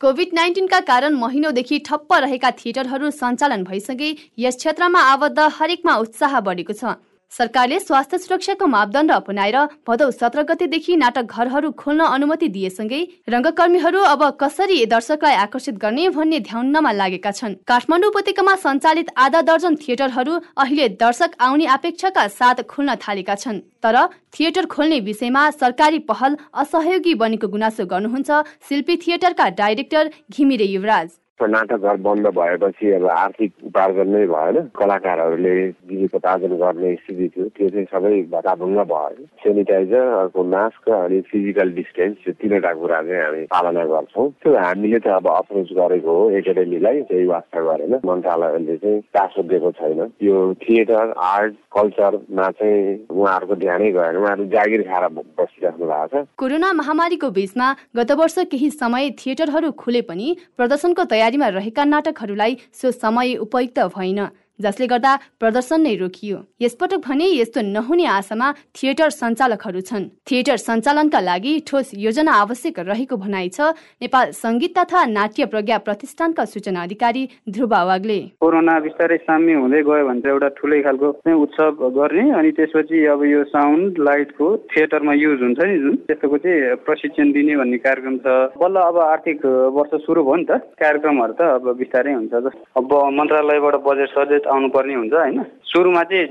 Covid नाइन्टिनका कारण महिनौदेखि ठप्प रहेका थिएटरहरू सञ्चालन भइसके यस क्षेत्रमा आबद्ध हरेकमा उत्साह बढेको छ। सरकारले स्वास्थ्य सुरक्षाको मापदण्ड अपनाएर भदौ सत्र गतेदेखि नाटक घरहरू खोल्न अनुमति दिएसँगै रङ्गकर्मीहरू अब कसरी दर्शकलाई आकर्षित गर्ने भन्ने ध्यानमा लागेका छन्। काठमाडौँ उपत्यकामा सञ्चालित आधा दर्जन थिएटरहरू अहिले दर्शक आउने अपेक्षाका साथ खोल्न थालेका छन्। तर थिएटर खोल्ने विषयमा सरकारी पहल असहयोगी बनेको गुनासो गर्नुहुन्छ शिल्पी थिएटरका डाइरेक्टर घिमिरे युवराज। नाटकघर बन्द भएपछि अब आर्थिक उपार्जन नै भएन। कलाकारहरूले जीविकोपार्जन गर्ने स्थिति थियो। त्यो चाहिँ सबै भताभुङ्ग भयो। सेनिटाइजर अर्को मास्क अनि फिजिकल डिस्टेन्स यो तिनवटा कुरा चाहिँ हामी पालना गर्छौँ। त्यो हामीले त अब अप्रोच गरेको हो एकाडेमीलाई त्यही वास्ता गरेन। मन्त्रालयले चाहिँ चासो दिएको छैन। यो थिएटर आर्ट कल्चरमा चाहिँ उहाँहरूको ध्यानै गएन। उहाँहरू जागिर खाएर बसिराख्नु भएको छ। कोरोना महामारीको बीचमा गत वर्ष केही समय थिएटरहरू खुले पनि प्रदर्शनको तयारी तयारीमा रहेका नाटकहरूलाई सो समय उपयुक्त भएन। जसले गर्दा प्रदर्शन नै रोकियो। यसपटक भने यस्तो नहुने आशामा थिएटर सञ्चालकहरू छन्। थिएटर सञ्चालनका लागि ठोस योजना आवश्यक रहेको भनाइ छ। नेपाल सङ्गीत तथा नाट्य प्रज्ञा प्रतिष्ठानका सूचना अधिकारी ध्रुव वाग्ले। कोरोना बिस्तारै साम्य हुँदै गयो भने चाहिँ एउटा ठुलै खालको उत्सव गर्ने अनि त्यसपछि अब यो साउन्ड लाइटको थिएटरमा युज हुन्छ नि जुन। त्यस्तोको चाहिँ प्रशिक्षण दिने भन्ने कार्यक्रम छ। बल्ल अब आर्थिक वर्ष सुरु भयो नि त। कार्यक्रमहरू त अब बिस्तारै हुन्छ अब मन्त्रालयबाट बजेट सजेट आउनुपर्ने हुन्छ होइन? सुरुमा चाहिँ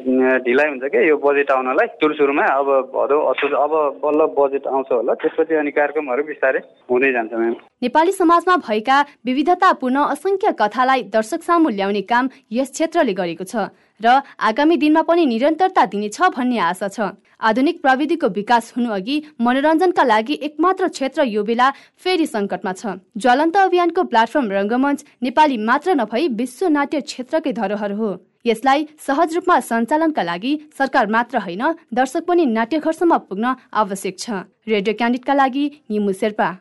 ढिलाइ हुन्छ क्या यो बजेट आउनलाई सुरु सुरुमा अब भदौ असोज अब बल्ल बजेट आउँछ होला। त्यसपछि अनि कार्यक्रमहरू बिस्तारै हुँदै जान्छ म्याम। नेपाली समाजमा भएका विविधतापूर्ण असङ्ख्य कथालाई दर्शक सामु ल्याउने काम यस क्षेत्रले गरेको छ। र आगामी दिनमा पनि निरन्तरता दिनेछ भन्ने आशा छ। आधुनिक प्रविधिको विकास हुनु अघि मनोरञ्जनका लागि एकमात्र क्षेत्र यो बेला फेरि सङ्कटमा छ। ज्वलन्त अभियानको प्लाटफर्म रङ्गमञ्च नेपाली मात्र नभई विश्व नाट्य क्षेत्रकै धरोहर हो। यसलाई सहज रूपमा सञ्चालनका लागि सरकार मात्र होइन दर्शक पनि नाट्यघरसम्म पुग्न आवश्यक छ। रेडियो क्यान्डिडका लागि निमु शेर्पा।